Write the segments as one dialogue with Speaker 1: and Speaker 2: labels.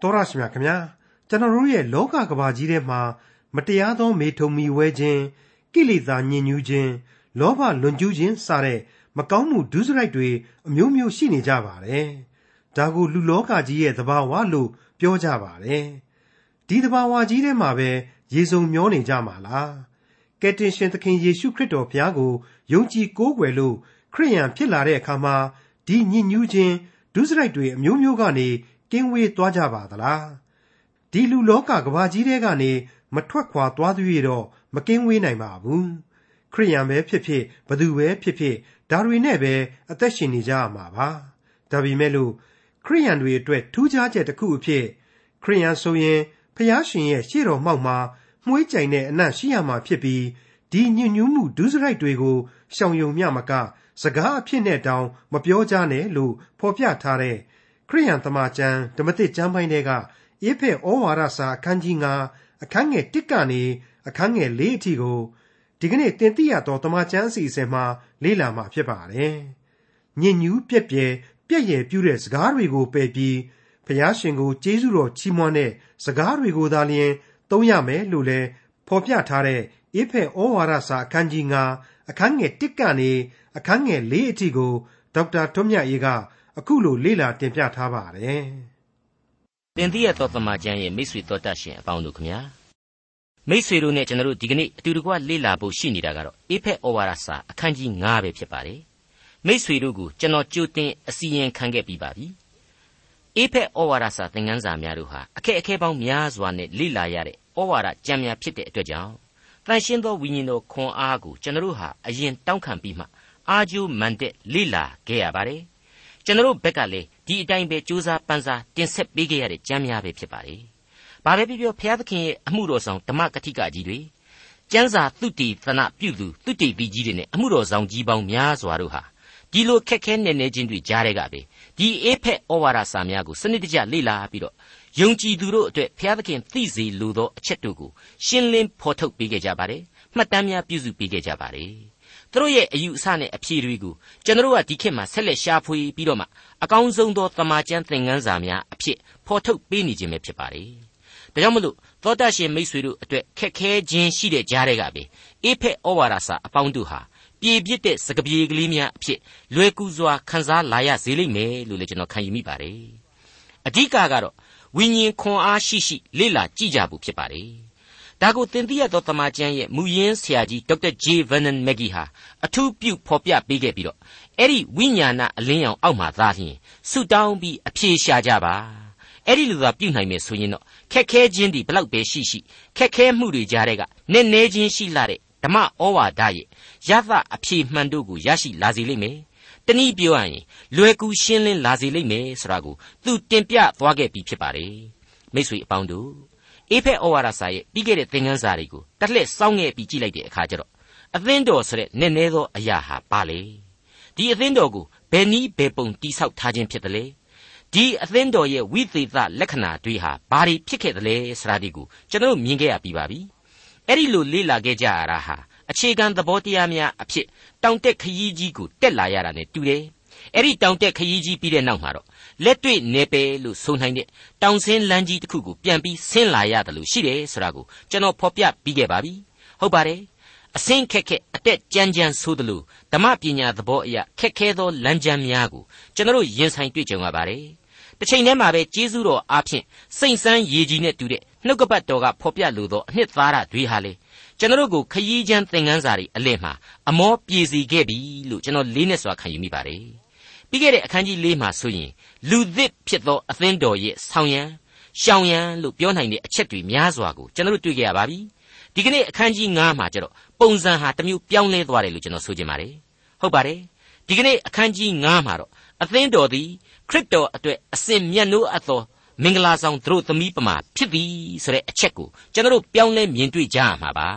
Speaker 1: တော်ရရှိမြခင်ဗျာကျွန်တော်တို့ရဲ့လောကကဘာကြီးထဲမှာမတရားသောမေထုံမီဝဲခြင်းကိလေသာညှဉ်းညူးခြင်းလောဘလွန်ကျူးခြင်းစတဲ့မကောင်းမှုဒုစရိုက်တွေအမျိုးမျိုးရှိနေကြပါတယ်ဒါကိုလူလောကကြီးရဲ့သဘာဝလို့ပြောကြပါတယ်ဒီသဘာဝကြီးထဲမှာပဲရေစုံမျောနေကြမှာလားကယ်တင်ရှင်သခင်ယေရှုခရစ်တော်ဘုရားကိုယုံကြည်ကိုးကွယ်လို့ခရိယန်ဖြစ်လာတဲ့အခါမှာဒီညစ်ညူးခြင်းဒုစရိုက်တွေအမျိုးမျိုးကနေ ကင်းဝေးသွားကြပါသလားဒီလူလောကကဘာကြီးထဲကနေမထွက်ခွာသွားသေးရတော့မကင်းဝေးနိုင်ပါဘူးခရိယန်ပဲဖြစ်ဖြစ်ဘသူပဲဖြစ်ဖြစ်ဒါတွေနဲ့ပဲအသက်ရှင်နေကြရမှာပါဒါပေမဲ့လို့ခရိယန်တွေအတွက်ထူးခြားချက်တစ်ခုအဖြစ်ခရိယန်ဆိုရင်ဖျားရှင်ရဲ့ရှေ့တော်မှောက်မှာမှုေးကြိုင်တဲ့အနံ့ရှိရမှာဖြစ်ပြီးဒီညဉ့်ညူးမှုဒုစရိုက်တွေကိုရှောင်ယုံမြမကစကားအဖြစ်နဲ့တောင်မပြောကြနဲ့လို့ဖော်ပြထားတဲ့ ခရိယန်တမန်ကျမ်းဓမ္မသစ်ကျမ်းပိုင်းတွေကအေဖက်ဩဝါဒစာအခန်းကြီး9အခန်းငယ်1ကနေအခန်းငယ်4အထိကိုဒီကနေ့တင်ပြရတော့တမန်ကျမ်းအစီအစဉ်မှာလေ့လာမှာဖြစ်ပါတယ်။ညဉ့်ညူးပြက်ပြဲပြက်ရယ်ပြူတဲ့စကားတွေကိုပယ်ပြီးဖျားရှင်ကိုကျေးဇူးတော်ချီးမွမ်းတဲ့စကားတွေကိုသာလျှင်သုံးရမယ်လို့လည်းဖော်ပြထားတဲ့အေဖက်ဩဝါဒစာအခန်းကြီး9အခန်းငယ်1ကနေအခန်းငယ်၄အထိကိုဒေါက်တာထွန်းမြတ်အေးက အခုလိုလေ့လာတင်ပြထားပါတယ်။
Speaker 2: တင်ပြရသောတမချန်းရဲ့မိတ်ဆွေတော်တတ်ရှင်အပေါင်းတို့ခမညာမိတ်ဆွေတို့နဲ့ကျွန်တော်တို့ဒီကနေ့အတူတကွလေ့လာဖို့ရှိနေတာကတော့အေဖက်ဩဝါဒစာအခန်းကြီး9ပဲဖြစ်ပါတယ်။မိတ်ဆွေတို့ကိုကျွန်တော်ကြိုတင်အစီရင်ခံခဲ့ပြီးပါပြီ။အေဖက်ဩဝါဒစာသင်ခန်းစာများတို့ဟာအခက်အခဲပေါင်းများစွာနဲ့လေ့လာရတဲ့ဩဝါဒကြံများဖြစ်တဲ့အတွက်ကြောင့်တန်ရှင်းသောဝိညာဉ်တော်ခွန်အားကိုကျွန်တော်တို့ဟာအရင်တောင်းခံပြီးမှအာဂျိုမန်တက်လိလာခဲ့ရပါတယ် ကျွန်တော်ဘက်ကလည်းဒီအတိုင်းပဲစူးစမ်းပန်းစားတင်ဆက်ပေးခဲ့ရတဲ့ကြမ်းများပဲဖြစ်ပါတယ်ဘာပဲပြောပြောဘုရားသခင်ရဲ့အမှုတော်ဆောင်ဓမ္မကတိကကြီးတွေကျမ်းစာသုတေသနပြုသူသုတေပီကြီးတွေနဲ့အမှုတော်ဆောင်ကြီးပေါင်းများစွာတို့ဟာဒီလိုခက်ခဲနေနေချင်းတွေကြားတဲ့ကပဲဒီအေးဖက်ဩဝါဒစာများကိုစနစ်တကျလေ့လာပြီးတော့ယုံကြည်သူတို့အတွက်ဘုရားသခင်သိစေလိုသောအချက်တို့ကိုရှင်းလင်းဖော်ထုတ်ပေးခဲ့ကြပါတယ်မှတ်တမ်းများပြုစုပေးခဲ့ကြပါတယ် သူတို့ရဲ့အယူအဆနဲ့အဖြေတွေကိုကျွန်တော်ကဒီခေတ်မှာဆက်လက်ရှာဖွေပြီးတော့မှအကောင်းဆုံးသောတမန်ကျမ်းသင်ခန်းစာများအဖြစ်ဖော်ထုတ်ပေးနေခြင်းပဲဖြစ်ပါတယ်။ဒါကြောင့်မလို့သောတာရှင်မိတ်ဆွေတို့အတွက်ခက်ခဲခြင်းရှိတဲ့ကြားတွေကပဲအေဖက်ဩဝါဒစာအပေါင်းတို့ဟာပြေပြစ်တဲ့စကပြေကလေးများအဖြစ်လွယ်ကူစွာခန်းစားလာရစေလိမ့်မယ်လို့လည်းကျွန်တော်ခံယူမိပါတယ်။အဓိကကတော့ဝိညာဉ်ခွန်အားရှိရှိလေ့လာကြည့်ကြဖို့ဖြစ်ပါတယ် ဒါကိုသင်သိရသောတမန်ကျမ်းရဲ့မူရင်းဆရာကြီးဒေါက်တာဂျေဗန်နန်မက်ဂီဟာအထူးပြုဖော်ပြပေးခဲ့ပြီးတော့အဲ့ဒီဝိညာဏအလင်းရောင်အောက်မှာသာလျှင်ဆုတောင်းပြီးအဖြေရှာကြပါအဲ့ဒီလိုသာပြုနိုင်မယ်ဆိုရင်တော့ခက်ခဲခြင်းဒီဘလောက်ပဲရှိရှိခက်ခဲမှုတွေကြားတဲ့ကနည်းနည်းချင်းရှိလာတဲ့ဓမ္မဩဝါဒရဲ့ရသအဖြေမှန်တို့ကိုရရှိလာစေလိမ့်မယ်တနည်းပြောရရင်လွယ်ကူရှင်းလင်းလာစေလိမ့်မယ်ဆိုတာကိုသူတင်ပြသွားခဲ့ပြီးဖြစ်ပါတယ်မိတ်ဆွေအပေါင်းတို့ အေဖက်ဩဝါဒစာရဲ့ပြီးခဲ့တဲ့သင်ခန်းစာတွေကိုတက်လှည့်စောင်းငယ်ပြီးကြည့်လိုက်တဲ့အခါကျတော့အသင်းတော်ဆိုတဲ့နည်းနည်းသောအရာဟာပါလေဒီအသင်းတော်ကိုဘယ်နည်းဘယ်ပုံတိဆောက်ထားခြင်းဖြစ်တယ်လေဒီအသင်းတော်ရဲ့ဝိသေသလက္ခဏာတွေဟာဘာတွေဖြစ်ခဲ့တယ်လဲဆိုတာဒီကိုကျွန်တော်မြင်ခဲ့ရပြီးပါပြီအဲ့ဒီလိုလေ့လာခဲ့ကြရတာဟာအခြေခံသဘောတရားများအဖြစ်တောင်တက်ခရီးကြီးကိုတက်လာရတာ ਨੇ တူတယ် အဲ့ဒီတောင်တက်ခရီးကြီးပြီးတဲ့နောက်မှာတော့လက်တွေ့နေပယ်လို့ဆိုနိုင်တဲ့တောင်ဆင်းလမ်းကြီးတစ်ခုကိုပြန်ပြီးဆင်းလာရတယ်လို့ရှိတယ်ဆိုတာကိုကျွန်တော်ဖော်ပြပြီးခဲ့ပါပြီဟုတ်ပါတယ်အစင်းခက်ခက်အတက်ကြမ်းကြမ်းဆိုသလိုဓမ္မပညာသဘောအရခက်ခဲသောလမ်းကြမ်းများကိုကျွန်တော်ရင်ဆိုင်တွေ့ကြုံရပါတယ်တစ်ချိန်တည်းမှာပဲကျေးဇူးတော်အားဖြင့်စိတ်ဆန်းရည်ကြီးနဲ့တူတဲ့နှုတ်ကပတ်တော်ကဖော်ပြလိုသောအနှစ်သာရတွေဟာလေကျွန်တော်တို့ကိုခရီးချမ်းသင်ခန်းစာတွေအလင်းမှာအမောပြေစီခဲ့ပြီလို့ကျွန်တော်လေးနဲ့စွာခံယူမိပါတယ် ပြီးခဲ့တဲ့အခန်းကြီး၄မှာဆိုရင်လူသစ်ဖြစ်သောအသင်းတော်ရဲ့ဆောင်ရန်ရှောင်ရန်လို့ပြောနိုင်တဲ့အချက်တွေများစွာကိုကျွန်တော်တို့တွေ့ကြရပါပြီဒီကနေ့အခန်းကြီး9မှာကျတော့ပုံစံဟာတစ်မျိုးပြောင်းလဲသွားတယ်လို့ကျွန်တော်ဆိုချင်ပါတယ်ဟုတ်ပါတယ်ဒီကနေ့အခန်းကြီး9မှာတော့အသင်းတော်သည်ခရစ်တော်အတွက်အစဉ်မြတ်နိုးအပ်သောမင်္ဂလာဆောင်သူတို့သမီးပမာဖြစ်သည်ဆိုတဲ့အချက်ကိုကျွန်တော်တို့ပြောင်းလဲမြင်တွေ့ကြရမှာပါ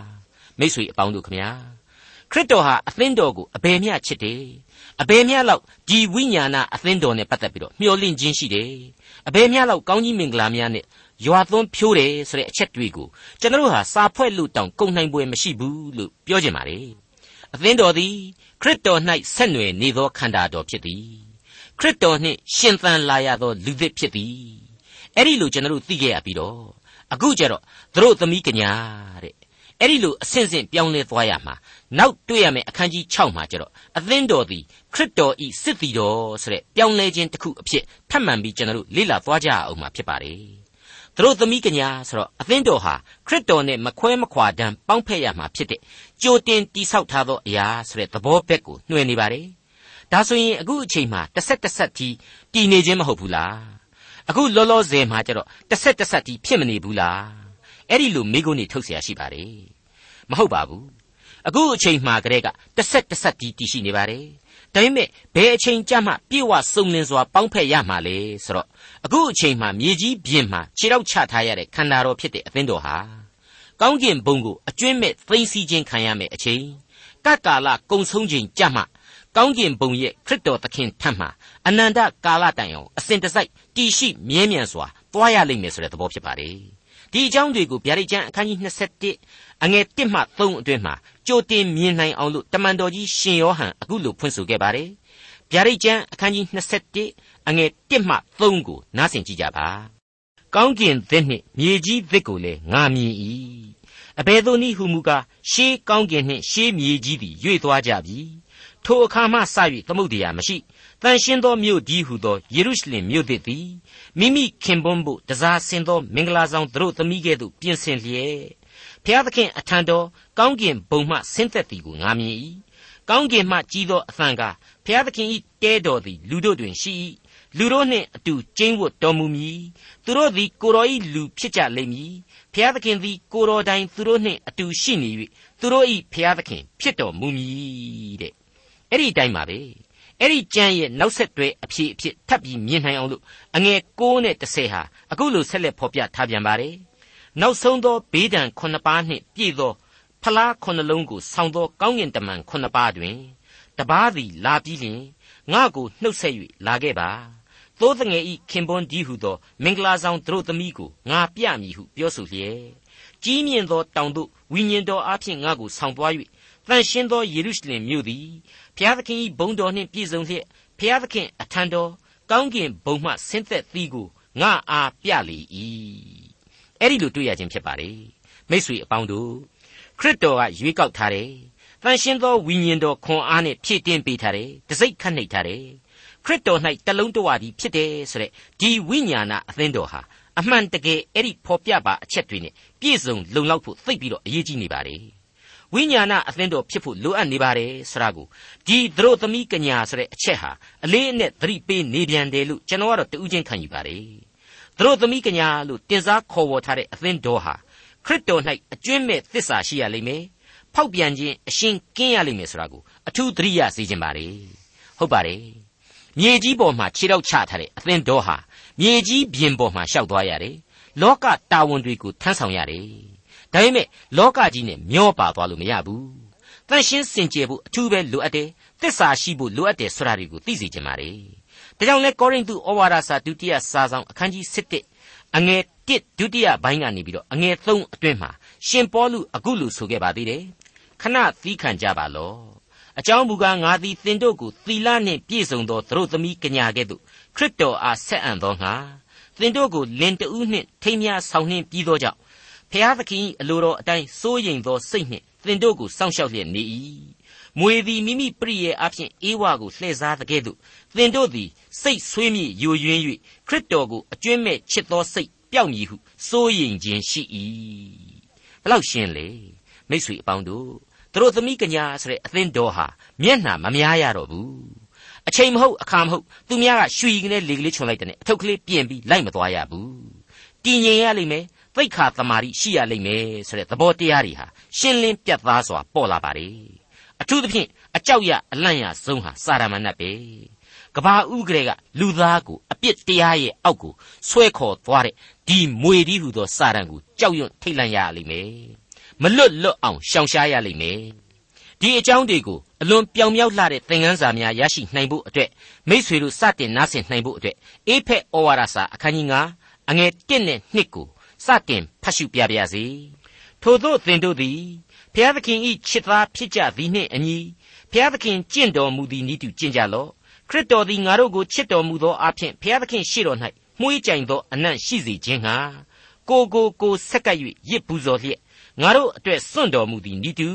Speaker 2: မိ쇠အပေါင်းတို့ခမညာ ခရစ်တော်ဟာအသင်းတော်ကိုအဘယ်မျှချစ်တယ်အဘယ်မျှလောက်ဒီဝိညာဏအသင်းတော်နဲ့ပတ်သက်ပြီးတော့မျှော်လင့်ခြင်းရှိတယ်အဘယ်မျှလောက်ကောင်းကြီးမင်္ဂလာများနဲ့ရွာသွန်းဖြိုးတယ်ဆိုတဲ့အချက်တွေကိုကျွန်တော်တို့ဟာစာဖွဲ့လို့တောင်ကုန်နိုင်ပွဲမရှိဘူးလို့ပြောကြပါလေအသင်းတော်သည်ခရစ်တော်၌ဆက်နွယ်နေသောခန္ဓာတော်ဖြစ်သည်ခရစ်တော်နှင့်ရှင်သန်လာရသောလူသစ်ဖြစ်သည်အဲ့ဒီလိုကျွန်တော်တို့သိခဲ့ရပြီးတော့အခုကျတော့သူတို့သမီးကညာတဲ့ အဲ့ဒီလိုအဆင့်ဆင့်ပြောင်းလဲသွားရမှာနောက်တွေ့ရမယ့်အခန်းကြီး6မှာကျတော့အသင်းတော်သည်ခရစ်တော်ဤစစ်တီတော်ဆိုတဲ့ပြောင်းလဲခြင်းတစ်ခုအဖြစ်ထပ်မံပြီးကျွန်တော်တို့လေ့လာသွားကြအောင်မှာဖြစ်ပါတယ်သူတို့သမီးကညာဆိုတော့အသင်းတော်ဟာခရစ်တော်နဲ့မခွဲမခွာတမ်းပေါင်းဖက်ရမှာဖြစ်တဲ့ကြိုတင်တိဆောက်ထားသောအရာဆိုတဲ့သဘောဘက်ကိုနှွှဲနေပါတယ်ဒါဆိုရင်အခုအချိန်မှာတစ်ဆက်တစ်ဆက်တီတည်နေခြင်းမဟုတ်ဘူးလားအခုလောလောဆယ်မှာကျတော့တစ်ဆက်တစ်ဆက်တီဖြစ်မနေဘူးလား အဲ့ဒီလိုမိကုန်းနေထုတ်เสียရှိပါတယ်မဟုတ်ပါဘူးအခုအချိန်မှာကတည်းကတစ်ဆက်တစ်ဆက်တီတည်ရှိနေပါတယ်ဒါပေမဲ့ဘယ်အချိန်ကြမှပြေဝစုံလင်စွာပေါင်းဖက်ရမှာလဲဆိုတော့အခုအချိန်မှာမြေကြီးပြင်မှာခြေထောက်ချထားရတဲ့ခန္ဓာတော်ဖြစ်တဲ့အသင်းတော်ဟာကောင်းကင်ဘုံကိုအကျွင့်မဲ့သိမ့်စီခြင်းခံရမယ်အချိန်ကကာလကုံဆုံးခြင်းကြမှကောင်းကင်ဘုံရဲ့ခရစ်တော်သခင်ထံမှအနန္တကာလတိုင်အောင်အစဉ်တစိုက်တည်ရှိမြဲမြံစွာသွားရလိမ့်မယ်ဆိုတဲ့သဘောဖြစ်ပါတယ် ဒီအကြောင်းတွေကိုဗျာဒိတ်ကျမ်းအခန်းကြီး21အငယ်1မှ3အတွင်းမှာကြိုတင်မြင်နိုင်အောင်လို့တမန်တော်ကြီးရှင်ယောဟန်အခုလိုဖွင့်ဆိုခဲ့ပါတယ်ဗျာဒိတ်ကျမ်းအခန်းကြီး21အငယ်1မှ3ကိုနားဆင်ကြည့်ကြပါကောင်းကင်သစ်နှင့်မြေကြီးသစ်ကိုလည်းငါမြင်၏အဘယ်သို့နည်းဟုမူကားရှေးကောင်းကင်နှင့်ရှေးမြေကြီးသည်ရွေ့သွားကြပြီထိုအခါမှစ၍သမုတ်တရားမရှိ တန်ရှင်းသောမြို့ဒီဟုသောယေရုရှလင်မြို့သစ်သည်မိမိခင်ပွန်းဖို့တစားဆင်သောမင်္ဂလာဆောင်သူတို့သမီးကဲ့သို့ပြင်ဆင်လျက်ဖျားသခင်အထံတော်ကောင်းကင်ဘုံမှဆင်းသက်သည်ကိုငါမြင်၏ကောင်းကင်မှကြီးသောအသံကဖျားသခင်၏တဲတော်သည်လူတို့တွင်ရှိ၏လူတို့နှင့်အတူကျင်းဝတ်တော်မူမည်သူတို့သည်ကိုတော်၏လူဖြစ်ကြလိမ့်မည်ဖျားသခင်သည်ကိုတော်တိုင်သူတို့နှင့်အတူရှိနေ၍သူတို့၏ဖျားသခင်ဖြစ်တော်မူမည်တဲ့အဲ့ဒီအတိုင်းပါပဲ အဲ့ဒီကျမ်းရဲ့နောက်ဆက်တွဲအဖြစ်အဖြစ်ထပ်ပြီးမြင်နိုင်အောင်လို့အငယ်6နဲ့10ဟာအခုလိုဆက်လက်ဖော်ပြထားပြန်ပါတယ်နောက်ဆုံးသောဘေးဒဏ်9ပါးနှင့်ပြည့်သောဖလား9လုံးကိုဆောင်းသောကောင်းကင်တမန်9ပါးတွင်တပားသည်လာပြီးလျင်ငါကိုနှုတ်ဆက်၍လာခဲ့ပါသိုးငယ်ဤခင်ပွန်းဒီဟုသောမင်္ဂလာဆောင်သူတို့သမီးကိုငါပြမည်ဟုပြောဆိုလျက်ကြီးမြင့်သောတောင်သို့ဝိညာဉ်တော်အားဖြင့်ငါကိုဆောင်သွား၍တန်ရှင်းသောယေရုရှလင်မြို့သည် ဘုရားသခင်၏ဘုန်းတော်နှင့်ပြည့်စုံလျက်ဘုရားသခင်အထံတော်ကောင်းကင်ဘုံမှဆင်းသက်သည်ကိုငါအားပြလေ၏အဲ့ဒီလိုတွေ့ရခြင်းဖြစ်ပါလေမိတ်ဆွေအပေါင်းတို့ခရစ်တော်ကရွေးကောက်ထားတယ်တန်ရှင်းသောဝိညာဉ်တော်ခွန်အားနဲ့ဖြည့်တင်းပေးထားတယ်တစိ့ခတ်နှိပ်ထားတယ်ခရစ်တော်၌တလုံးတဝသည်ဖြစ်တယ်ဆိုတဲ့ဒီဝိညာဏအသင်းတော်ဟာအမှန်တကယ်အဲ့ဒီဖော်ပြပါအချက်တွေနဲ့ပြည့်စုံလုံလောက်ဖို့သိပ်ပြီးတော့အရေးကြီးနေပါလေ ဝိညာဏအသင်းတော်ဖြစ်ဖို့လိုအပ်နေပါတယ်ဆိုတာကိုဒီသတို့သမီးကညာဆိုတဲ့အချက်ဟာအလေးအနက်သတိပေးနေပြန်တယ်လို့ကျွန်တော်ကတော့တူးချင်းခံယူပါတယ်သတို့သမီးကညာလို့တင်စားခေါ်ဝေါ်ထားတဲ့အသင်းတော်ဟာခရစ်တော်၌အကျွင့်မဲ့သစ္စာရှိရလိမ့်မယ်ဖောက်ပြန်ခြင်းအရှင်ကင်းရလိမ့်မယ်ဆိုတာကိုအထူးသတိရစေခြင်းပါတယ်ဟုတ်ပါတယ်မြေကြီးပေါ်မှာခြေထောက်ချထားတဲ့အသင်းတော်ဟာမြေကြီးပြင်ပေါ်မှာရှောက်သွားရတယ်လောကတာဝန်တွေကိုထမ်းဆောင်ရတယ် ဒါပေမဲ့လောကကြီးနဲ့မျောပါသွားလို့မရဘူးတန်ရှင်းစင်ကြယ်ဖို့အထူးပဲလိုအပ်တယ်သစ္စာရှိဖို့လိုအပ်တယ်ဆိုတာတွေကိုသိစေချင်ပါတယ်ဒါကြောင့်လဲကောရိန္သုဩဝါဒစာဒုတိယစာဆောင်အခန်းကြီး7အငယ်1ဒုတိယဘိုင်းကနေပြီးတော့အငယ်3အတွင်းမှာရှင်ပေါလုအခုလိုဆိုခဲ့ပါသေးတယ်ခဏသီးခံကြပါလော့အကြောင်းမူကားငါသည်သင်တို့ကိုသီလနှင့်ပြည့်စုံသောသူတို့သမီးကညာကဲ့သို့ခရစ်တော်အားဆက်အံ့သောငါသင်တို့ကိုလင်တူးနှင့်ထိမ်းမြဆောင်နှင့်ပြီးသောကြောင့် ဖျားသခင်အလိုတော်အတိုင်းစိုးရိမ်သောစိတ်နှင့်သင်တို့ကိုစောင့်ရှောက်လျက်နေ၏မွေသည်မိမိပရိယေအဖြစ်အေးဝါကိုလှည့်စားတဲ့ကဲ့သို့သင်တို့သည်စိတ်ဆွေးမြေ့ယိုယွင်း၍ခရစ်တော်ကိုအကျွင့်မဲ့ချစ်သောစိတ်ပျောက်မည်ဟုစိုးရိမ်ခြင်းရှိ၏ဘလောက်ရှင်းလေမိတ်ဆွေအပေါင်းတို့သူတို့သမီးကညာဆိုတဲ့အသင်းတော်ဟာမျက်နှာမများရတော့ဘူးအချိန်မဟုတ်အခါမဟုတ်သူများကရွှီကလေးလေကလေးချွန်လိုက်တဲ့အထုပ်ကလေးပြင်ပြီးလိုက်မသွားရဘူးတည်ငြိမ်ရလိမ့်မယ် သိခါတမာရီရှိရလိမ့်မယ်ဆိုတဲ့သဘောတရားတွေဟာရှင်းလင်းပြတ်သားစွာပေါ်လာပါလေအထူးသဖြင့်အကြောက်ရအလန့်ရဆုံးဟာစာရမဏတ်ပဲကဘာဥကလေးကလူသားကိုအပြစ်တရားရဲ့အောက်ကိုဆွဲခေါ်သွားတဲ့ဒီမွေဒီဟုသောစာရန်ကိုကြောက်ရွံ့ထိတ်လန့်ရလိမ့်မယ်မလွတ်လွတ်အောင်ရှောင်ရှားရလိမ့်မယ်ဒီအကြောင်းတွေကိုအလွန်ပြောင်မြောက်လှတဲ့သင်ခန်းစာများရရှိနိုင်ဖို့အတွက်မိษွေတို့စတင်နားဆင်နိုင်ဖို့အတွက်အေဖက်ဩဝါဒစာအခန်းကြီး9အငယ်1နဲ့2ကို စတင်ဖတ်ရှုပြပါရစေထို့သောသင်တို့သည်ဘုရားသခင်ဤချစ်သားဖြစ်ကြသည်နှင့်အညီဘုရားသခင်ကျင့်တော်မူသည်နည်းတူကျင့်ကြလော့ခရစ်တော်သည်ငါတို့ကိုချစ်တော်မူသောအဖြစ်ဘုရားသခင်ရှေ့တော်၌မှုေးကြိုင်သောအနံ့ရှိစေခြင်းဟာကိုကိုကိုဆက်ကပ်၍ရစ်ပူဇော်လျက်ငါတို့အတွက်စွန့်တော်မူသည်နိတူ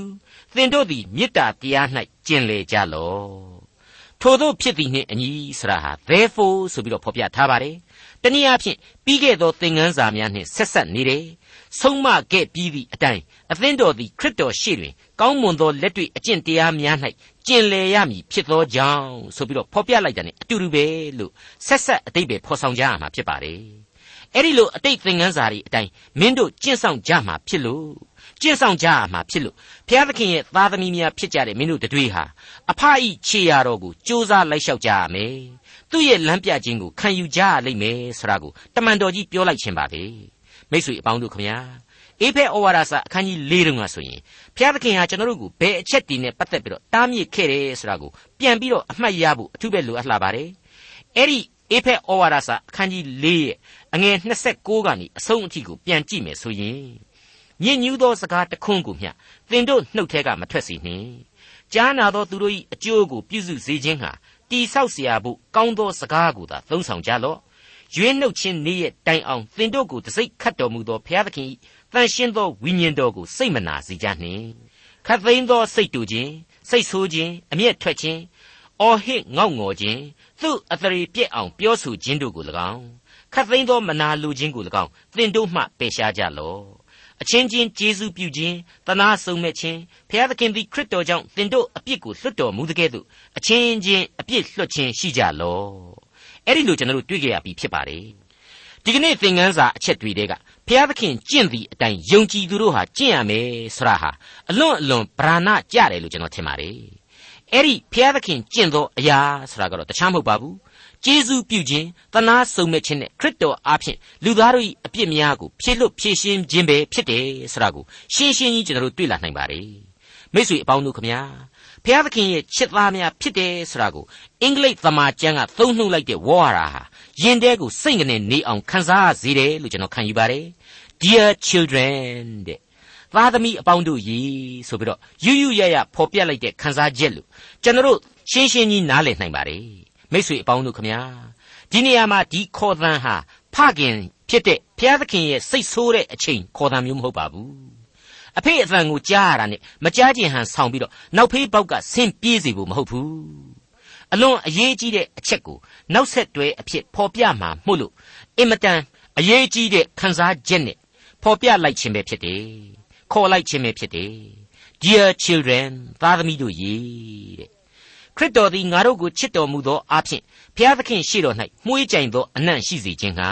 Speaker 2: သင်တို့သည်မေတ္တာတရား၌ကျင်လေကြလော့ ထို့သောဖြစ်သည်နှင့်အညီဆရာဟာ therefore ဆိုပြီးတော့ဖော်ပြထားပါတယ်တနည်းအားဖြင့်ပြီးခဲ့သောသင်ခန်းစာများနှင့်ဆက်ဆက်နေတယ်ဆုံးမခဲ့ပြီးသည့်အတိုင်းအသင်းတော်သည်ခရစ်တော်ရှေ့တွင်ကောင်းမွန်သောလက်တွေ့အကျင့်တရားများ၌ကျင်လည်ရမည်ဖြစ်သောကြောင့်ဆိုပြီးတော့ဖော်ပြလိုက်တာ ਨੇ အတူတူပဲလို့ဆက်ဆက်အတိတ်ပဲဖော်ဆောင်ကြရမှာဖြစ်ပါတယ်အဲ့ဒီလိုအတိတ်သင်ခန်းစာတွေအတိုင်းမင်းတို့ကျင့်ဆောင်ကြမှာဖြစ်လို့ ကျင့်ဆောင်ကြရမှာဖြစ်လို့ဘုရားသခင်ရဲ့သားသမီးများဖြစ်ကြတဲ့မင်းတို့တွေဟာအဖအဤခြေရာတော်ကိုစ조사လိုက်လျှောက်ကြရမယ်သူ့ရဲ့လမ်းပြခြင်းကိုခံယူကြရလိမ့်မယ်ဆိုတာကိုတမန်တော်ကြီးပြောလိုက်ခြင်းပါပဲမိတ်ဆွေအပေါင်းတို့ခမညာအေဖဲဩဝါဒစာအခန်းကြီး၄တုန်းကဆိုရင်ဘုရားသခင်ဟာကျွန်တော်တို့ကိုဘယ်အချက်တည်နဲ့ပတ်သက်ပြီးတော့တားမြစ်ခဲ့တယ်ဆိုတာကိုပြန်ပြီးတော့အမှတ်ရဖို့အထူးပဲလိုအပ်လာပါတယ်အဲ့ဒီအေဖဲဩဝါဒစာအခန်းကြီး၄ရဲ့အငယ်26ကနေအဆုံးအထိကိုပြန်ကြည့်မယ်ဆိုရင် ညင်ညူးသောစကားတခွန်းကိုမျှသင်တို့နှုတ်ထဲကမထွက်စေနှင့်ကြားနာသောသူတို့၏အကျိုးကိုပြုစုစေခြင်းဟာတိဆောက်เสียဖို့ကောင်းသောစကားကိုသာသုံးဆောင်ကြလော့ရွေးနှုတ်ခြင်းနေ့ရဲ့တိုင်အောင်သင်တို့ကိုတစိ့ခတ်တော်မူသောဘုရားသခင်၏တန်ရှင်းသောဝိညာဉ်တော်ကိုစိတ်မနာစေကြနှင့်ခတ်သိမ်းသောစိတ်တူခြင်းစိတ်ဆိုးခြင်းအမျက်ထွက်ခြင်းအော်ဟစ်ငေါက်ငေါ်ခြင်းသူ့အသရေပြက်အောင်ပြောဆိုခြင်းတို့ကို၎င်းခတ်သိမ်းသောမနာလိုခြင်းကို၎င်းသင်တို့မှပယ်ရှားကြလော့ အချင်းချင်းကျေးဇူးပြုခြင်းတနာဆုံမဲ့ခြင်းဘုရားသခင်သည်ခရစ်တော်ကြောင့်သင်တို့အပြစ်ကိုလွတ်တော်မူတဲ့ကဲ့သို့အချင်းချင်းအပြစ်လွတ်ခြင်းရှိကြလော့အဲ့ဒီလိုကျွန်တော်တို့တွေ့ကြရပြီဖြစ်ပါတယ်ဒီကနေ့သင်ခန်းစာအချက်တွေတဲကဘုရားသခင်ကျင့်သည့်အတိုင်းယုံကြည်သူတို့ဟာကျင့်ရမယ်ဆိုတာဟာအလွန်အလွန်ဗราဏကြတယ်လို့ကျွန်တော်ထင်ပါတယ်အဲ့ဒီဘုရားသခင်ကျင့်သောအရာဆိုတာကတော့တခြားမဟုတ်ပါဘူး ကျေးဇူးပြုခြင်းတနာဆုံမဲ့ခြင်းနဲ့ခရစ်တော်အားဖြင့်လူသားတို့၏အပြစ်များကိုဖြည့်လွတ်ဖြည့်ရှင်းခြင်းပဲဖြစ်တယ်ဆိုတာကိုရှင်းရှင်းကြီးကျွန်တော်တို့တွေ့လာနိုင်ပါတယ်မိတ်ဆွေအပေါင်းတို့ခမညာဘုရားသခင်ရဲ့ချစ်သားများဖြစ်တယ်ဆိုတာကိုအင်္ဂလိပ်သမာကျမ်းကသုံးနှုတ်လိုက်တဲ့ဝေါ်ဟာယင်တဲကိုစိတ်ကနေနေအောင်ခံစားရစေတယ်လို့ကျွန်တော်ခံယူပါတယ် Dear children တဲ့သားသမီးအပေါင်းတို့ရေဆိုပြီးတော့ယူယူရရဖော်ပြလိုက်တဲ့ခံစားချက်လို့ကျွန်တော်တို့ရှင်းရှင်းကြီးနားလည်နိုင်ပါတယ် မိတ်ဆွေအပေါင်းတို့ခမညာဒီနေရာမှာဒီခေါ်သံဟာဖခင်ဖြစ်တဲ့ဘုရားသခင်ရဲ့စိတ်ဆိုးတဲ့အချိန်ခေါ်သံမျိုးမဟုတ်ပါဘူးအဖေအသံကိုကြားရတာနဲ့မကြားခြင်းဟန်ဆောင်ပြီးတော့နောက်ဖေးပေါက်ကဆင်းပြေးစေဖို့မဟုတ်ဘူးအလွန်အရေးကြီးတဲ့အချက်ကိုနောက်ဆက်တွဲအဖြစ်ဖော်ပြမှာမှုလို့အင်မတန်အရေးကြီးတဲ့ခံစားချက်နဲ့ဖော်ပြလိုက်ခြင်းပဲဖြစ်တယ်ခေါ်လိုက်ခြင်းပဲဖြစ်တယ် Dear children သားသမီးတို့ရေတဲ့ ခရစ်တော်သည်ငါတို့ကိုချစ်တော်မူသောအားဖြင့်ဘုရားသခင်ရှေ့တော်၌မှုေးကြိုင်သောအနံ့ရှိစေခြင်းဟာ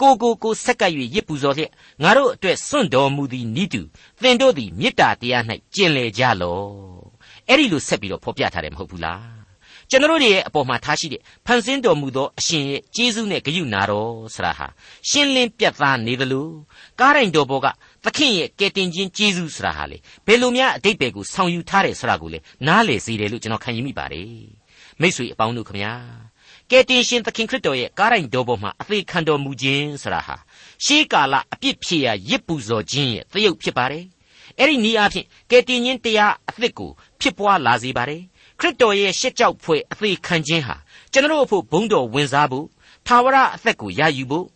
Speaker 2: ကိုကိုကိုဆက်ကပ်၍ရစ်ပူဇော်လျက်ငါတို့အတွက်စွန့်တော်မူသည်နိတူသင်တို့သည်မေတ္တာတရား၌ကျင်လည်ကြလော့အဲ့ဒီလိုဆက်ပြီးတော့ဖော်ပြထားတယ်မဟုတ်ဘူးလားကျွန်တော်တို့ရဲ့အပေါ်မှာထားရှိတဲ့ဖန်ဆင်းတော်မူသောအရှင်ရဲ့ကျေးဇူးနဲ့ဂရုဏာတော်ဆရာဟာရှင်းလင်းပြတ်သားနေသလိုကားတိုင်တော်ဘောက သခင်ရဲ့ကယ်တင်ခြင်းကျေးဇူးဆရာဟာလေဘယ်လိုများအတိတ်ပဲကိုဆောင်ယူထားတယ်ဆရာကိုလေနားလေစေတယ်လို့ကျွန်တော်ခံယူမိပါတယ်မိတ်ဆွေအပေါင်းတို့ခမညာကယ်တင်ရှင်သခင်ခရစ်တော်ရဲ့ကားတိုင်တော်ပေါ်မှာအသေးခံတော်မူခြင်းဆရာဟာရှေးကာလအပြစ်ဖြေရာရစ်ပူဇော်ခြင်းရဲ့သရုပ်ဖြစ်ပါတယ်အဲ့ဒီနည်းအားဖြင့်ကယ်တင်ခြင်းတရားအသစ်ကိုဖြစ်ပွားလာစေပါတယ်ခရစ်တော်ရဲ့ရှစ်ကြောက်ဖွယ်အသေးခံခြင်းဟာကျွန်တော်တို့အဖို့ဘုန်းတော်ဝင်စားဖို့သာဝရအသက်ကိုရယူဖို့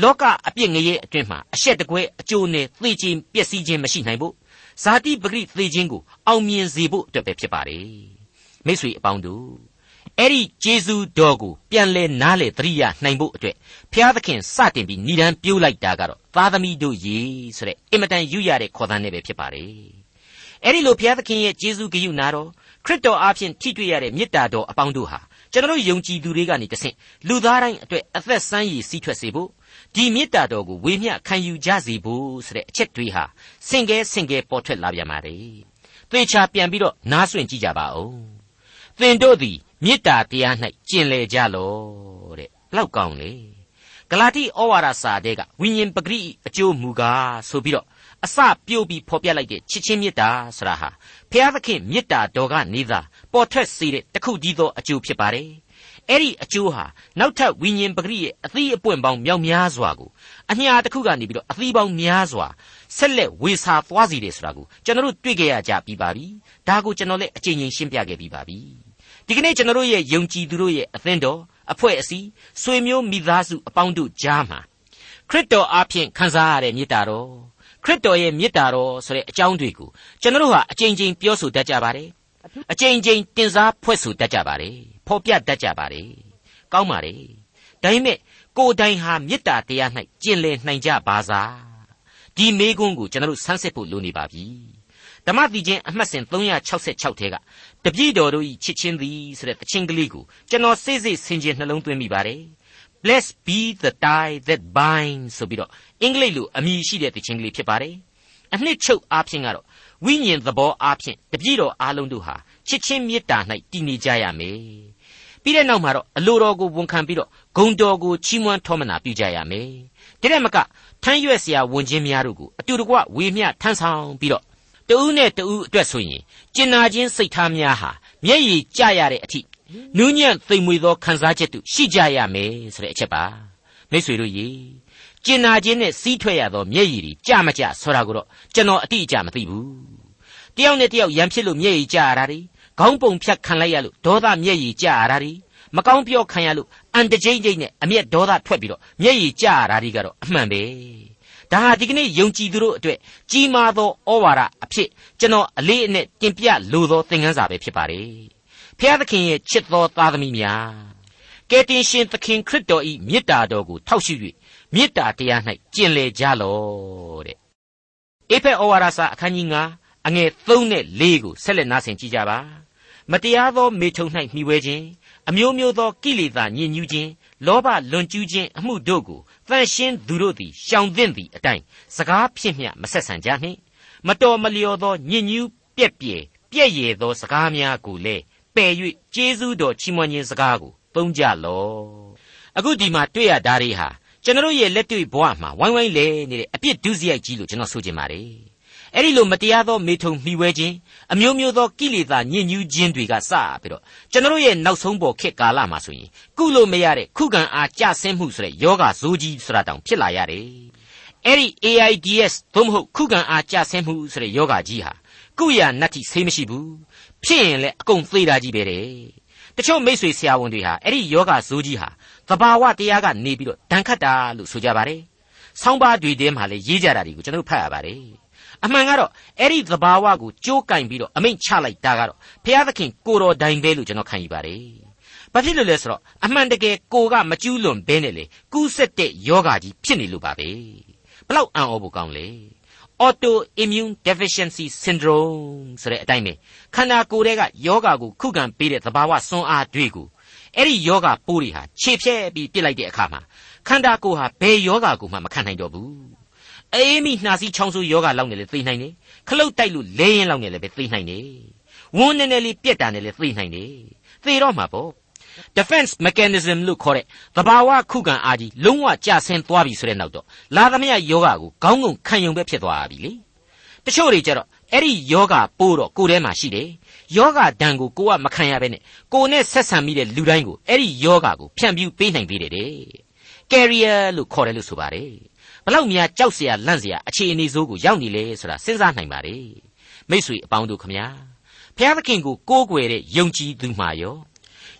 Speaker 2: လောကအပြစ်ငရဲအတွင်းမှာအရှက်တကွဲအကျိုးနဲ့သေခြင်းပျက်စီးခြင်းမရှိနိုင်ဖို့ဇာတိပဂရိသေခြင်းကိုအောင်မြင်စေဖို့အတွက်ပဲဖြစ်ပါတယ်မိတ်ဆွေအပေါင်းတို့အဲ့ဒီဂျေဇုတော်ကိုပြန်လဲနားလေသတိရနိုင်ဖို့အတွက်ဘုရားသခင်စတင်ပြီးဏ္ဍန်ပြိုးလိုက်တာကတော့သားသမီးတို့ရေဆိုတဲ့အင်မတန်ယူရတဲ့ခေါ်သံနဲ့ပဲဖြစ်ပါတယ်အဲ့ဒီလိုဘုရားသခင်ရဲ့ဂျေဇုဂရုနာတော်ခရစ်တော်အားဖြင့်ထိတွေ့ရတဲ့မေတ္တာတော်အပေါင်းတို့ဟာ ကျွန်တော်ယုံကြည်သူတွေကနေတဆင့်လူသားတိုင်းအတွက်အသက်ဆန်းရည်စီးထွက်စေဖို့ဒီမေတ္တာတော်ကိုဝေမျှခံယူကြစေဖို့ဆိုတဲ့အချက်တွေဟာစင်ကဲစင်ကဲပေါ်ထွက်လာပြန်ပါလေသေချာပြန်ပြီးတော့နားဆွင့်ကြည့်ကြပါဦးသင်တို့သည်မေတ္တာတရား၌ကျင်လည်ကြလော့တဲ့လောက်ကောင်းလေဂလာတိဩဝါဒစာတဲကဝိညာဉ်ပဂရိအကျိုးမူကားဆိုပြီးတော့အစပြုတ်ပြီးဖော်ပြလိုက်တဲ့ချစ်ချင်းမေတ္တာဆိုတာဟာဘုရားသခင်မေတ္တာတော်ကနေသာ ပေါ်ထွက်စေတဲ့တခုတည်းသောအကျိုးဖြစ်ပါတယ်အဲ့ဒီအကျိုးဟာနောက်ထပ်ဝိညာဉ်ပဂရိရဲ့အသီးအပွင့်ပေါင်းမြောက်များစွာကိုအညာတစ်ခုကနေပြီးတော့အသီးပေါင်းများစွာဆက်လက်ဝေစာသွားစီတယ်ဆိုတာကိုကျွန်တော်တို့တွေ့ကြရကြပြီးပါပြီဒါကိုကျွန်တော်လည်းအချိန်ချင်းရှင်းပြခဲ့ပြီးပါပြီဒီကနေ့ကျွန်တော်တို့ရဲ့ယုံကြည်သူတို့ရဲ့အသင်းတော်အဖွဲ့အစည်းဆွေမျိုးမိသားစုအပေါင်းတို့ကြားမှာခရစ်တော်အားဖြင့်ခံစားရတဲ့မေတ္တာတော်ခရစ်တော်ရဲ့မေတ္တာတော်ဆိုတဲ့အကြောင်းတွေကိုကျွန်တော်တို့ဟာအကြိမ်ကြိမ်ပြောဆိုတတ်ကြပါတယ် အကြိမ်ကြိမ်တင်စားဖွဲ့ဆိုတတ်ကြပါတယ်ဖော်ပြတတ်ကြပါတယ်ကောင်းပါတယ်ဒါပေမဲ့ကိုယ်တိုင်ဟာမေတ္တာတရား၌ကျင့်လည်နိုင်ကြပါစားဒီမေးခွန်းကိုကျွန်တော်တို့ဆန်းစစ်ဖို့လိုနေပါပြီဓမ္မတိချင်းအမှတ်စဉ်366ထဲကတပြည့်တော်တို့ဤချစ်ချင်းသည်ဆိုတဲ့တခြင်းကလေးကိုကျွန်တော်စိတ်စိတ်ဆင်ခြင်နှလုံးသွင်းမိပါတယ် Blessed be the tie that binds ဆိုပြီးတော့အင်္ဂလိပ်လိုအမည်ရှိတဲ့တခြင်းကလေးဖြစ်ပါတယ် အနှစ်ချုပ်အားဖြင့်ကတော့ဝိညာဉ်သဘောအားဖြင့်တပြည့်တော်အားလုံးတို့ဟာချစ်ချင်းမေတ္တာ၌တည်နေကြရမယ်ပြီးတဲ့နောက်မှာတော့အလိုတော်ကိုဝန်ခံပြီးတော့ဂုံတော်ကိုချီးမွမ်းထောမနာပြုကြရမယ်တတဲ့မကထမ်းရွက်เสียဝန်ချင်းများတို့ကိုအတူတကွဝေမျှထမ်းဆောင်ပြီးတော့တဦးနဲ့တဦးအတွက်ဆိုရင်ကျင်နာခြင်းစိတ်ထားများဟာမျက်ရည်ကျရတဲ့အထိနူးညံ့သိမ်မွေသောခံစားချက်တို့ရှိကြရမယ်ဆိုတဲ့အချက်ပါမိတ်ဆွေတို့ရေ ကျင်နာခြင်းနဲ့စီးထွက်ရသောမျက်ရည်တွေကြမကြဆိုတာကိုတော့ကျွန်တော်အတိအကျမသိဘူးတယောက်နဲ့တယောက်ရန်ဖြစ်လို့မျက်ရည်ကျရတာတွေခေါင်းပုံဖြတ်ခံလိုက်ရလို့ဒေါသမျက်ရည်ကျရတာတွေမကောင်းပြောခံရလို့အန်တကြိမ့်ကြိမ့်နဲ့အမျက်ဒေါသထွက်ပြီးတော့မျက်ရည်ကျရတာတွေကတော့အမှန်ပဲဒါဟာဒီကနေ့ယုံကြည်သူတို့အတွက်ကြီးမားသောဩဝါဒအဖြစ်ကျွန်တော်အလေးအနက်တင်ပြလိုသောသင်ခန်းစာပဲဖြစ်ပါတယ်။ဖျားသခင်ရဲ့ချစ်သောသားသမီးများကယ်တင်ရှင်သခင်ခရစ်တော်၏မေတ္တာတော်ကိုထောက်ရှု၍ မေတ္တာတရား၌ကျင့်လေကြလော့တဲ့။အေဖက်ဩဝါဒစာအခန်းကြီး9အငယ်3နဲ့4ကိုဆက်လက်နားဆင်ကြကြပါ။မတရားသောမေထုံ၌မှီဝဲခြင်းအမျိုးမျိုးသောကိလေသာညစ်ညူးခြင်းလောဘလွန်ကျူးခြင်းအမှုတို့ကိုတန်ရှင်းသူတို့သည်ရှောင်သင့်သည့်အတိုင်းစကားဖြစ်မျှမဆက်ဆံကြနှင့်မတော်မလျော်သောညစ်ညူးပြက်ပြဲပြက်ရည်သောစကားများကိုလည်းပယ်၍ကျေးဇူးတော်ချီးမွမ်းခြင်းစကားကိုသုံးကြလော့အခုဒီမှာတွေ့ရတာတွေဟာ ကျွန်တော်ရဲ့လက်တွေ့ဘဝမှာဝိုင်းဝိုင်းလဲနေတဲ့အပြစ်ဒုစရိုက်ကြီးလို့ကျွန်တော်ဆိုချင်ပါတယ်အဲ့ဒီလိုမတရားသောမေထုံမှီဝဲခြင်းအမျိုးမျိုးသောကိလေသာညစ်ညူးခြင်းတွေကစပြီးတော့ကျွန်တော်ရဲ့နောက်ဆုံးပေါ်ခေတ်ကာလမှာဆိုရင်ကုလို့မရတဲ့ခုခံအားကြဆင်းမှုဆိုတဲ့ယောဂဇိုးကြီးဆိုတာတောင်ဖြစ်လာရတယ်အဲ့ဒီ AIDS သို့မဟုတ်ခုခံအားကြဆင်းမှုဆိုတဲ့ယောဂကြီးဟာကုရနတ္တိဆေးမရှိဘူးဖြစ်ရင်လည်းအကုန်သေးတာကြီးပဲတဲ့တချို့မိတ်ဆွေဆရာဝန်တွေဟာအဲ့ဒီယောဂဇိုးကြီးဟာ သဘာဝတရားကနေပြီးတော့ဒဏ်ခတ်တာလို့ဆိုကြပါတယ်ဆောင်းပါးတွေထဲမှာလည်းရေးကြတာတွေကိုကျွန်တော်ဖတ်ရပါတယ်အမှန်ကတော့အဲ့ဒီသဘာဝကိုကြိုးကင်ပြီးတော့အမိန့်ချလိုက်တာကတော့ဘုရားသခင်ကိုတော်တိုင်ပဲလို့ကျွန်တော်ခံယူပါတယ်။ဘာဖြစ်လို့လဲဆိုတော့အမှန်တကယ်ကိုကမကျူးလွန်ဘဲနဲ့လေကူးဆက်တဲ့ယောဂါကြီးဖြစ်နေလို့ပါပဲ။ဘလောက်အံ့ဩဖို့ကောင်းလဲ။ autoimmune deficiency syndrome ဆိုတဲ့အတိုင်းပဲခန္ဓာကိုယ်တွေကယောဂါကိုခုခံပေးတဲ့သဘာဝစွမ်းအားတွေကို အဲ့ဒီယောဂပိုးတွေဟာခြေဖြဲပြီးပြစ်လိုက်တဲ့အခါမှာခန္ဓာကိုယ်ဟာဘယ်ယောဂါကိုမှမခံနိုင်တော့ဘူးအေးမိနှာစီးချောင်းဆိုးယောဂလောက်နေလေသိနိုင်တယ်ခလုတ်တိုက်လို့လဲရင်လောက်နေလေပဲသိနိုင်တယ်ဝန်းနေနေလေးပြက်တာနေလေသိနိုင်တယ်သိတော့မှာပေါ့ defense mechanism လို့ခေါ်တဲ့သဘာဝခုခံအားကြီးလုံးဝကျဆင်းသွားပြီဆိုတဲ့နောက်တော့လာသမျှယောဂကိုခေါင်းငုံခံယုံပဲဖြစ်သွားပြီလေတချို့တွေကြတော့အဲ့ဒီယောဂပိုးတော့ကိုယ်ထဲမှာရှိတယ် ယောဂဒဏ်ကိုကိုကမခံရဘဲနဲ့ကိုနဲ့ဆက်ဆံမိတဲ့လူတိုင်းကိုအဲ့ဒီယောဂကိုဖြန့်ပြူပေးနိုင်သေးတယ်တဲ့ carrier လို့ခေါ်တယ်လို့ဆိုပါတယ်ဘလောက်များကြောက်เสียလန့်เสียအခြေအနေဆိုးကိုရောက်နေလဲဆိုတာစဉ်းစားနိုင်ပါ रे မိษွေအပေါင်းတို့ခမညာဘုရားသခင်ကိုကိုးကွယ်တဲ့ယုံကြည်သူမှာရော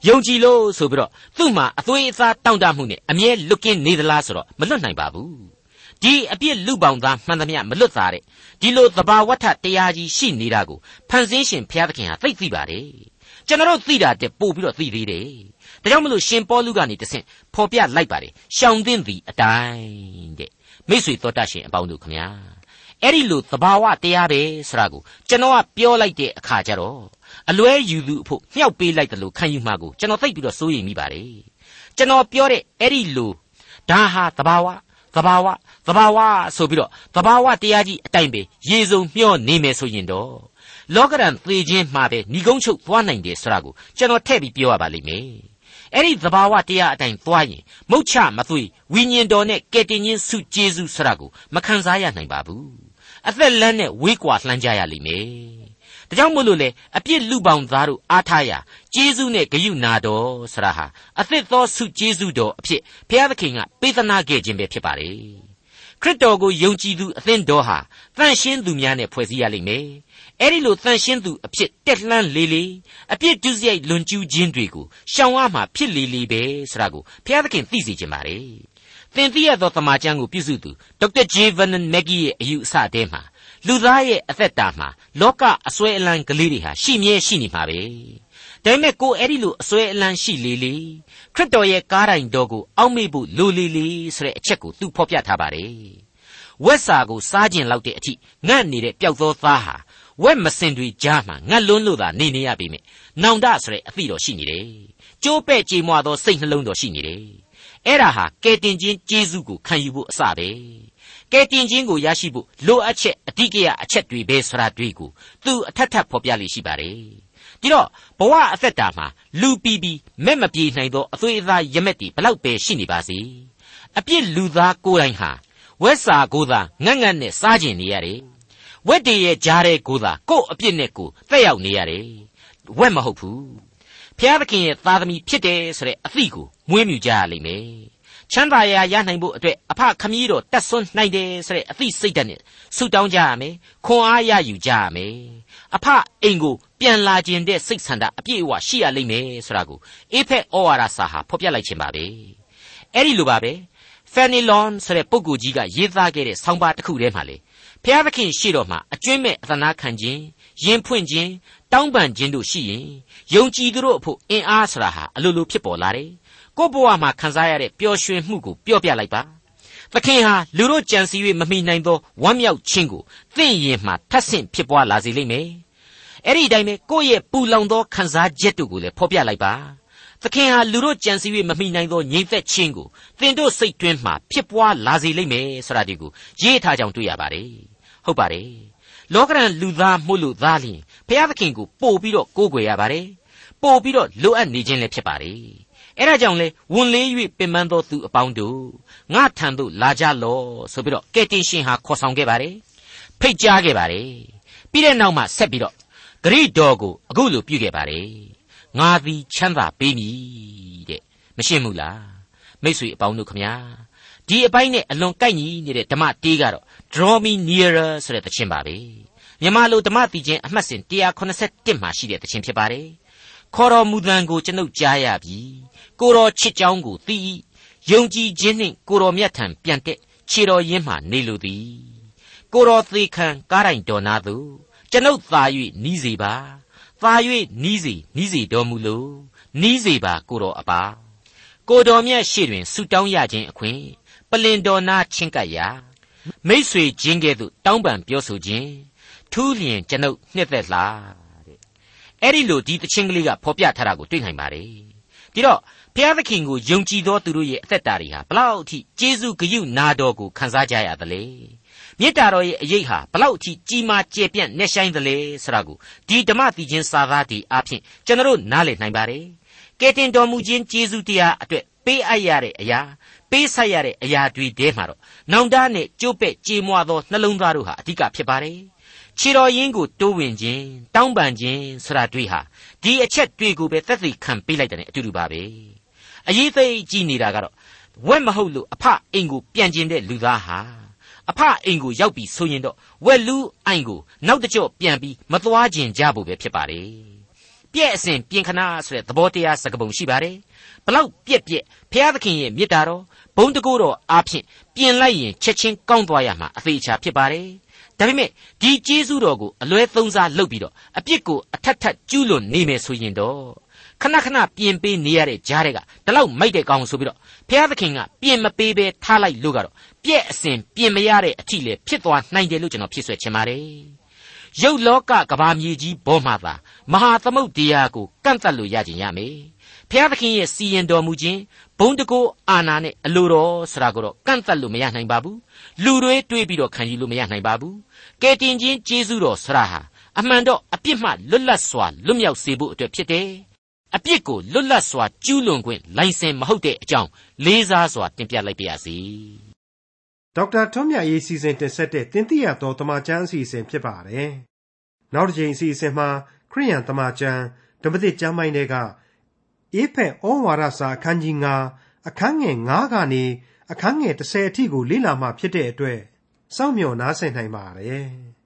Speaker 2: ယုံကြည်လို့ဆိုပြီးတော့သူ့မှာအသွေးအသားတောင့်တမှုနဲ့အမြဲလွတ်ကင်းနေသလားဆိုတော့မလွတ်နိုင်ပါဘူး ဒီအပြစ်လူပေါင်းသားမှန်သမျှမလွတ်သားတဲ့ဒီလိုသဘာဝထတရားကြီးရှိနေတာကိုဖန်ဆင်းရှင်ဘုရားသခင်ဟာသိသိပါတယ်ကျွန်တော်တို့သိတာတဲ့ပို့ပြီးတော့သိသေးတယ်ဒါကြောင့်မလို့ရှင်ပေါလုကနေတဆင့်ဖော်ပြလိုက်ပါတယ်ရှောင်သင့်သည်အတိုင်းတဲ့မိษွေတော်တတ်ရှင်အပေါင်းတို့ခမညာအဲ့ဒီလိုသဘာဝတရားပဲဆိုတာကိုကျွန်တော်ကပြောလိုက်တဲ့အခါကျတော့အလွဲယူသူအဖို့မြှောက်ပေးလိုက်တယ်လို့ခံယူမှာကိုကျွန်တော်သိပြီးတော့စိုးရိမ်မိပါတယ်ကျွန်တော်ပြောတဲ့အဲ့ဒီလိုဒါဟာသဘာဝ သဘာဝသဘာဝဆိုပြီးတော့သဘာဝတရားကြီးအတိုင်းပဲရေစုံမျှောနေမယ်ဆိုရင်တော့လောကရန်သေခြင်းမှာပဲဏီကုန်းချုပ်သွားနိုင်တယ်ဆိုတာကိုကျွန်တော်ထည့်ပြီးပြောရပါလိမ့်မယ်အဲ့ဒီသဘာဝတရားအတိုင်းသွားရင်မုတ်ချမသွေဝိညာဉ်တော်နဲ့ကယ်တင်ရှင်စုကျေးဇူးဆရာကိုမခံစားရနိုင်ပါဘူးအသက်လန်းနဲ့ဝေးကွာလှမ်းကြရလိမ့်မယ် ဒါကြောင့်မို့လို့လေအပြစ်လူပေါင်းသားတို့အားထားရကျေးဇူးနဲ့ဂရုနာတော်ဆရာဟာအသစ်သောစုကျေးဇူးတော်အဖြစ်ဘုရားသခင်ကပေးသနာခဲ့ခြင်းပဲဖြစ်ပါလေခခရစ်တော်ကိုယုံကြည်သူအသင်းတော်ဟာတန်ရှင်းသူများနဲ့ဖွဲ့စည်းရလိမ့်မယ်အဲ့ဒီလိုတန်ရှင်းသူအဖြစ်တက်လှမ်းလေးလေးအပြစ်ဒုစရိုက်လွန်ကျူးခြင်းတွေကိုရှောင်ရမှာဖြစ်လေလေပဲဆိုတာကိုဘုရားသခင်သိစေချင်ပါတယ်သင်သိရသောတမန်ကျမ်းကိုပြုစုသူဒေါက်တာဂျေဗန်နန်မက်ဂီရဲ့အယူအဆတဲမှာ လူသားရဲ့အသက်တာမှာလောကအစွဲအလံကလေးတွေဟာရှိမြဲရှိနေမှာပဲဒါပေမဲ့ကိုအဲ့ဒီလိုအစွဲအလံရှိလေလေခရစ်တော်ရဲ့ကားတိုင်တော်ကိုအောက်မေ့ဖို့လိုလေလေဆိုတဲ့အချက်ကိုသူဖော်ပြထားပါတယ်ဝက်စာကိုစားကျင်လောက်တဲ့အထိငတ်နေတဲ့ပျောက်သောသားဟာဝက်မစင်တွေကြားမှာငတ်လွန်းလို့သာနေနေရပြီမြနောင်တဆိုတဲ့အသည့်တော်ရှိနေတယ်ကျိုးပဲ့ကြေမွသောစိတ်နှလုံးတော်ရှိနေတယ်အဲ့ဒါဟာကဲတင်ချင်းကျေးဇူးကိုခံယူဖို့အစပဲ ကဲတင်ချင်းကိုရရှိဖို့လိုအပ်ချက်အဓိကရအချက်တွေပဲဆိုတာတွေ့ကိုသူအထက်ထပ်ဖော်ပြလိရှိပါတယ်ဒီတော့ဘဝအသက်တာမှာလူပီပီမဲ့မပြေနိုင်သောအသွေးအသားရမက်တီဘလောက်ပဲရှိနေပါစေအပြစ်လူသားကိုယ်တိုင်ဟာဝက်စာကိုသာငတ်ငတ်နဲ့စားကျင်နေရတယ်ဝက်တွေရဲ့ကြားတဲ့ကိုသာကို့အပြစ်နဲ့ကိုတက်ရောက်နေရတယ်ဝက်မဟုတ်ဘူးဖျားသခင်ရဲ့သားသမီးဖြစ်တယ်ဆိုတဲ့အသည့်ကိုမွေးမြူကြရလိမ့်မယ်ချမ်းသာရာရနိုင်ဖို့အတွက် အဖခမည်းတော်တတ်ဆွမ်းနိုင်တယ်ဆိုတဲ့အသည့်စိတ်ဓာတ်နဲ့ဆုတောင်းကြရမယ်ခွန်အားရယူကြရမယ်အဖအိမ်ကိုပြန်လာခြင်းတဲ့စိတ်ဆန္ဒအပြည့်အဝရှိရလိမ့်မယ်ဆိုတာကိုအေဖက်ဩဝါဒစာဟာဖော်ပြလိုက်ခြင်းပါပဲအဲ့ဒီလိုပါပဲဖန်နီလွန်ဆိုတဲ့ပုဂ္ဂိုလ်ကြီးကရေးသားခဲ့တဲ့ဆောင်းပါးတစ်ခုထဲမှာလေဖျားသခင်ရှိတော်မှာအကျွင့်မဲ့အသနာခံခြင်းရင်ဖွင့်ခြင်းတောင်းပန်ခြင်းတို့ရှိရင်ယုံကြည်သူတို့အဖို့အင်အားဆိုတာဟာအလိုလိုဖြစ်ပေါ်လာတယ်ကိုယ့်ဘဝမှာခံစားရတဲ့ပျော်ရွှင်မှုကိုပြောပြလိုက်ပါ သခင်ဟာလူတို့ကြံစည်၍မမိနိုင်သောဝမ်းမြောက်ခြင်းကိုသင်ရင်မှထပ်ဆင့်ဖြစ်ပွားလာစေလိမ့်မယ်အဲ့ဒီတိုင်းပဲကိုယ့်ရဲ့ပူလောင်သောခံစားချက်တို့ကိုလည်းဖော်ပြလိုက်ပါသခင်ဟာလူတို့ကြံစည်၍မမိနိုင်သောငြိမ်သက်ခြင်းကိုသင်တို့စိတ်တွင်းမှဖြစ်ပွားလာစေလိမ့်မယ်ဆိုတာဒီကိုရေးထားကြောင်တွေ့ရပါတယ်ဟုတ်ပါတယ်လောကရန်လူသားမှုလို့သားလျင်ဘုရားသခင်ကိုပို့ပြီးတော့ကိုးကွယ်ရပါတယ်ပို့ပြီးတော့လိုအပ်နေခြင်းလည်းဖြစ်ပါတယ် အဲ့ဒါကြောင့်လေဝန်လေး၍ပင်ပန်းသောသူအပေါင်းတို့ငါထံသို့လာကြလော့ဆိုပြီးတော့ကယ်တင်ရှင်ဟာခေါ်ဆောင်ခဲ့ပါတယ်ဖိတ်ကြားခဲ့ပါတယ်ပြီးတဲ့နောက်မှာဆက်ပြီးတော့ဂရိတော်ကိုအခုလိုပြုခဲ့ပါတယ်ငါသည်ချမ်းသာပေးမည်တဲ့မရှင်းဘူးလားမိတ်ဆွေအပေါင်းတို့ခမညာဒီအပိုင်းနဲ့အလွန်ကိုက်ညီနေတဲ့ဓမ္မတေးကတော့ draw me nearer ဆိုတဲ့သချင်းပါပဲမြန်မာလိုဓမ္မတီချင်းအမှတ်စဉ်181မှာရှိတဲ့သချင်းဖြစ်ပါတယ် ခေါ်တော်မူသံကိုကျွန်ုပ်ကြားရပြီကိုတော်ချစ်ကြောင်းကိုသိယုံကြည်ခြင်းနှင့်ကိုတော်မြတ်ထံပြန်တက်ခြေတော်ရင်းမှနေလိုသည်ကိုတော်သေခံကားတိုင်တော်နာသူကျွန်ုပ်သာ၍နီးစေပါသာ၍နီးစေနီးစေတော်မူလိုနီးစေပါကိုတော်အပါကိုတော်မြတ်ရှေ့တွင်ဆုတောင်းရခြင်းအခွင့်ပလင်တော်နာချင်းကပ်ရာမိษွေချင်းကဲ့သို့တောင်းပန်ပြောဆိုခြင်းထူးလျင်ကျွန်ုပ်နှစ်သက်လားတဲ့ အဲ့ဒီလိုဒီတခြင်းကလေးကဖော်ပြထားတာကိုတွေ့နိုင်ပါတယ်ဒီတော့ဘုရားသခင်ကိုယုံကြည်သောသူတို့ရဲ့အသက်တာတွေဟာဘလောက်အထိကျေးဇူးဂရုနာတော်ကိုခံစားကြရသလဲမေတ္တာတော်ရဲ့အရေးဟာဘလောက်အထိကြီးမားကျယ်ပြန့်နှက်ဆိုင်သလဲဆိုတာကိုဒီဓမ္မတိချင်းစာသားဒီအဖြစ်ကျွန်တော်နားလည်နိုင်ပါတယ်ကဲတင်တော်မူခြင်းကျေးဇူးတရားအတွက်ပေးအပ်ရတဲ့အရာပေးဆက်ရတဲ့အရာတွေတဲမှာတော့နောင်တနဲ့ကျိုးပဲ့ကြေမွသောနှလုံးသားတို့ဟာအဓိကဖြစ်ပါတယ် ခြေတော်ရင်းကိုတိုးဝင်ခြင်းတောင်းပန်ခြင်းဆိုတာတွေဟာဒီအချက်တွေကိုပဲသက်သေခံပေးလိုက်တဲ့အတူတူပါပဲအရေးသိကြည့်နေတာကတော့ဝက်မဟုတ်လို့အဖအိမ်ကိုပြန်ကျင်တဲ့လူသားဟာအဖအိမ်ကိုရောက်ပြီဆိုရင်တော့ဝက်လူအိုင်ကိုနောက်တကြော့ပြန်ပြီးမသွားကျင်ကြဖို့ပဲဖြစ်ပါတယ်ပြည့်အစဉ်ပြင်ခနာဆိုတဲ့သဘောတရားစကားပုံရှိပါတယ်ဘလောက်ပြက်ပြက်ဘုရားသခင်ရဲ့မေတ္တာတော်ဘုံတကူတော်အားဖြင့်ပြင်လိုက်ရင်ချက်ချင်းကောင်းသွားရမှာအသေးချာဖြစ်ပါတယ် ဒါပေမဲ့ဒီကျေးဇူးတော်ကိုအလွဲသုံးစားလုပ်ပြီးတော့အပြစ်ကိုအထက်ထပ်ကျူးလွန်နေမယ်ဆိုရင်တော့ခဏခဏပြင်ပေးနေရတဲ့ကြားတွေကဒီလောက်မိုက်တဲ့ကောင်ဆိုပြီးတော့ဘုရားသခင်ကပြင်မပေးဘဲထားလိုက်လို့ကတော့ပြည့်အစဉ်ပြင်မရတဲ့အထိလေဖြစ်သွားနိုင်တယ်လို့ကျွန်တော်ဖြစ်ဆွဲချင်ပါတယ်ရုပ်လောကကဘာမြေကြီးဘောမှာသာမဟာသမုတ်တရားကိုကန့်သက်လို့ရခြင်းရမယ် ဖျားသခင်ရဲ့စီရင်တော်မူခြင်းဘုံတကိုးအာနာနဲ့အလိုတော်ဆိုတာကိုတော့ကန့်သက်လို့မရနိုင်ပါဘူးလူတွေတွေးပြီးတော့ခံယူလို့မရနိုင်ပါဘူးကဲတင်ချင်းကျေးဇူးတော်ဆရာဟာအမှန်တော့အပြစ်မှလွတ်လပ်စွာလွတ်မြောက်စေဖို့အတွက်ဖြစ်တယ်အပြစ်ကိုလွတ်လပ်စွာကျူးလွန်ခွင့်လိုင်စင်မဟုတ်တဲ့အကြောင်းလေးစားစွာတင်ပြလိုက်ပါရစေ
Speaker 1: ဒေါက်တာထွန်းမြတ်ရေးစီစဉ်တင်ဆက်တဲ့တင်ပြတော်တမချန်းအစီအစဉ်ဖြစ်ပါတယ်နောက်တစ်ချိန်အစီအစဉ်မှာခရိယန်တမချန်းဓမ္မသစ်ကျမ်းပိုင်းတွေက အေဖက်ဩဝါဒစာအခန်းကြီး9အခန်းငယ်9ကနေအခန်းငယ်30အထိကိုလေ့လာမှဖြစ်တဲ့အတွက်စောင့်မျှော်နားဆင်နိုင်ပါတယ်။